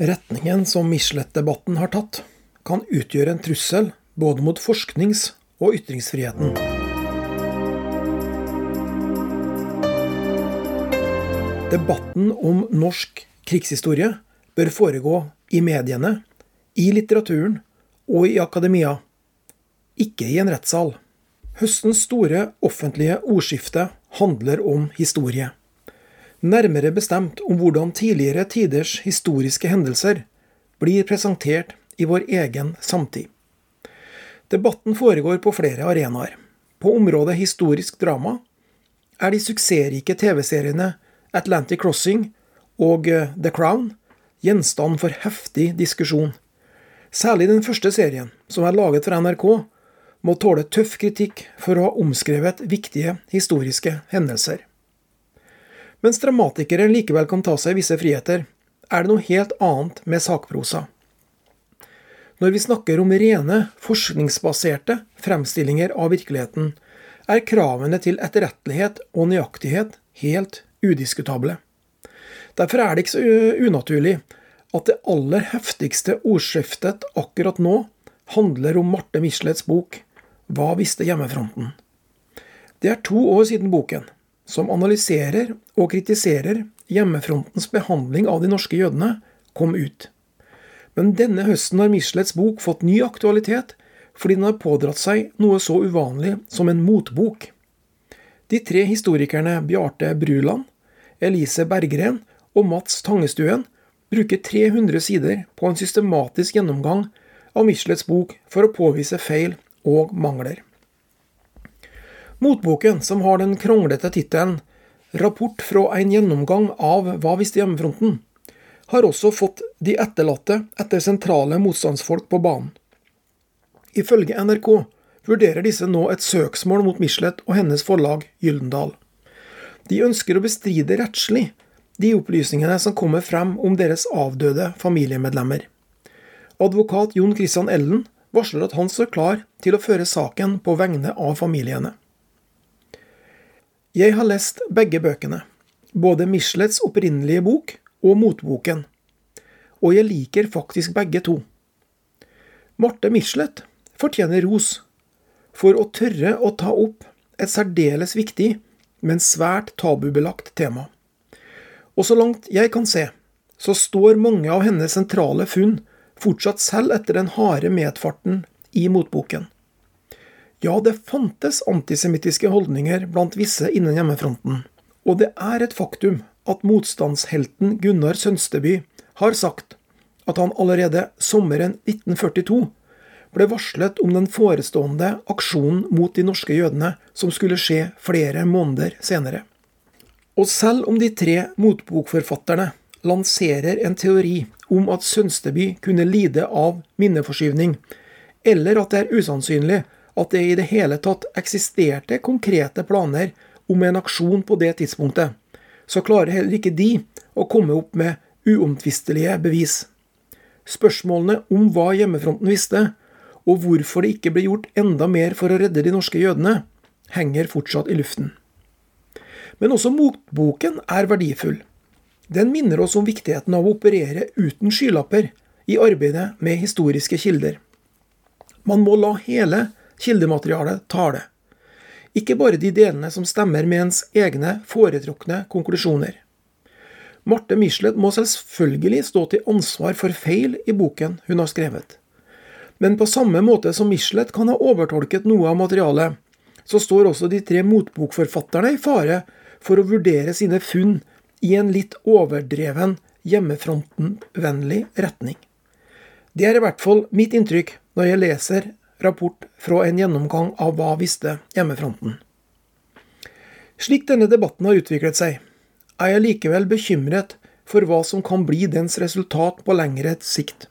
Retningen som Michelet-debatten har tatt, kan utgjøre en trussel både mot forsknings- og ytringsfriheten. Debatten om norsk krigshistorie bør foregå i mediene, i litteraturen og i akademia, ikke i en rettssal. Høstens store offentlige ordskifte handler om historie. Nærmere bestemt om hvordan tidligere tiders historiske hendelser blir presentert i vår egen samtid. Debatten foregår på flere arenaer. På området historisk drama er de suksessrike TV-seriene Atlantic Crossing og eh, The Crown gjenstand for heftig diskusjon. Særlig den første serien, som er laget for NRK, må tåle tøff kritikk for å ha omskrevet viktige historiske hendelser. Mens dramatikere likevel kan ta seg visse friheter, er det noe helt annet med sakprosa. Når vi snakker om rene, forskningsbaserte fremstillinger av virkeligheten, er kravene til etterrettelighet og nøyaktighet helt udiskutable. Derfor er det ikke så unaturlig at det aller heftigste ordskiftet akkurat nå handler om Marte Michelets bok 'Hva visste hjemmefronten?'. Det er to år siden boken, som analyserer og kritiserer hjemmefrontens behandling av de norske jødene, kom ut. Men denne høsten har Michelets bok fått ny aktualitet fordi den har pådratt seg noe så uvanlig som en motbok. De tre historikerne Bjarte Bruland, Elise Berggren og Mats Tangestuen bruker 300 sider på en systematisk gjennomgang av Michelets bok for å påvise feil og mangler. Motboken, som har den kronglete tittelen 'Rapport fra en gjennomgang av Hva visste hjemmefronten', har også fått de etterlatte etter sentrale motstandsfolk på banen. Ifølge NRK vurderer disse nå et søksmål mot Michelet og hennes forlag Gyldendal. De ønsker å bestride rettslig de opplysningene som kommer frem om deres avdøde familiemedlemmer. Advokat Jon Christian Ellen varsler at han står klar til å føre saken på vegne av familiene. Jeg har lest begge bøkene, både Michelets opprinnelige bok og motboken, og jeg liker faktisk begge to. Marte Michelet fortjener ros for å tørre å ta opp et særdeles viktig, men svært tabubelagt tema. Og så langt jeg kan se, så står mange av hennes sentrale funn fortsatt selv etter den harde medfarten i motboken. Ja, det fantes antisemittiske holdninger blant visse innen hjemmefronten. Og det er et faktum at motstandshelten Gunnar Sønsteby har sagt at han allerede sommeren 1942 ble varslet om den forestående aksjonen mot de norske jødene som skulle skje flere måneder senere. Og selv om de tre motbokforfatterne lanserer en teori om at Sønsteby kunne lide av minneforskyvning, eller at det er usannsynlig at det i det hele tatt eksisterte konkrete planer om en aksjon på det tidspunktet, så klarer heller ikke de å komme opp med uomtvistelige bevis. Spørsmålene om hva hjemmefronten visste, og hvorfor det ikke ble gjort enda mer for å redde de norske jødene, henger fortsatt i luften. Men også motboken er verdifull. Den minner oss om viktigheten av å operere uten skylapper i arbeidet med historiske kilder. Man må la hele kildematerialet tale, ikke bare de delene som stemmer med ens egne foretrukne konklusjoner. Marte Michelet må selvfølgelig stå til ansvar for feil i boken hun har skrevet. Men på samme måte som Michelet kan ha overtolket noe av materialet, så står også de tre motbokforfatterne i fare for å vurdere sine funn i en litt overdreven hjemmefronten-vennlig retning. Det er i hvert fall mitt inntrykk når jeg leser rapport fra en gjennomgang av hva visste hjemmefronten. Slik denne debatten har utviklet seg, er jeg likevel bekymret for hva som kan bli dens resultat på lengre sikt.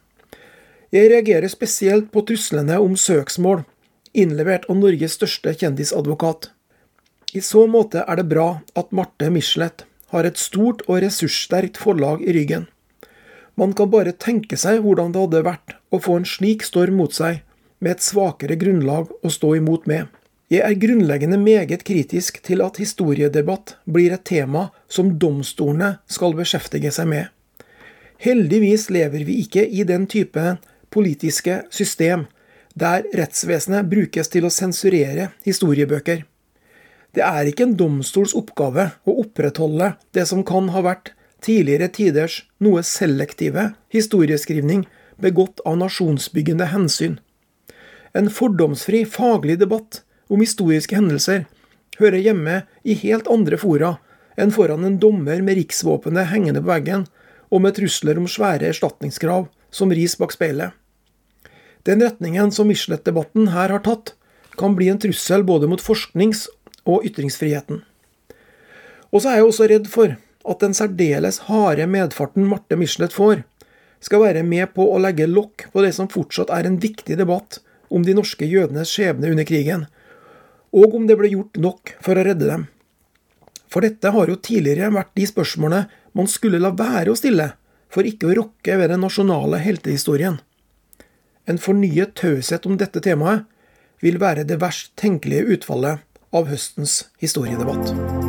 Jeg reagerer spesielt på truslene om søksmål, innlevert av Norges største kjendisadvokat. I så måte er det bra at Marte Michelet har et stort og ressurssterkt forlag i ryggen. Man kan bare tenke seg hvordan det hadde vært å få en slik storm mot seg, med et svakere grunnlag å stå imot med. Jeg er grunnleggende meget kritisk til at historiedebatt blir et tema som domstolene skal beskjeftige seg med. Heldigvis lever vi ikke i den type politiske system der rettsvesenet brukes til å sensurere historiebøker. Det er ikke en domstols oppgave å opprettholde det som kan ha vært tidligere tiders noe selektive historieskrivning begått av nasjonsbyggende hensyn. En fordomsfri faglig debatt om historiske hendelser hører hjemme i helt andre fora enn foran en dommer med riksvåpenet hengende på veggen og med trusler om svære erstatningskrav som ris bak speilet. Den retningen som Michelet-debatten her har tatt, kan bli en trussel både mot forsknings- og ytringsfriheten. Og så er jeg også redd for at den særdeles harde medfarten Marte Michelet får, skal være med på å legge lokk på det som fortsatt er en viktig debatt om de norske jødenes skjebne under krigen, og om det ble gjort nok for å redde dem. For dette har jo tidligere vært de spørsmålene man skulle la være å stille, for ikke å rokke ved den nasjonale heltehistorien. En fornyet taushet om dette temaet vil være det verst tenkelige utfallet av høstens historiedebatt.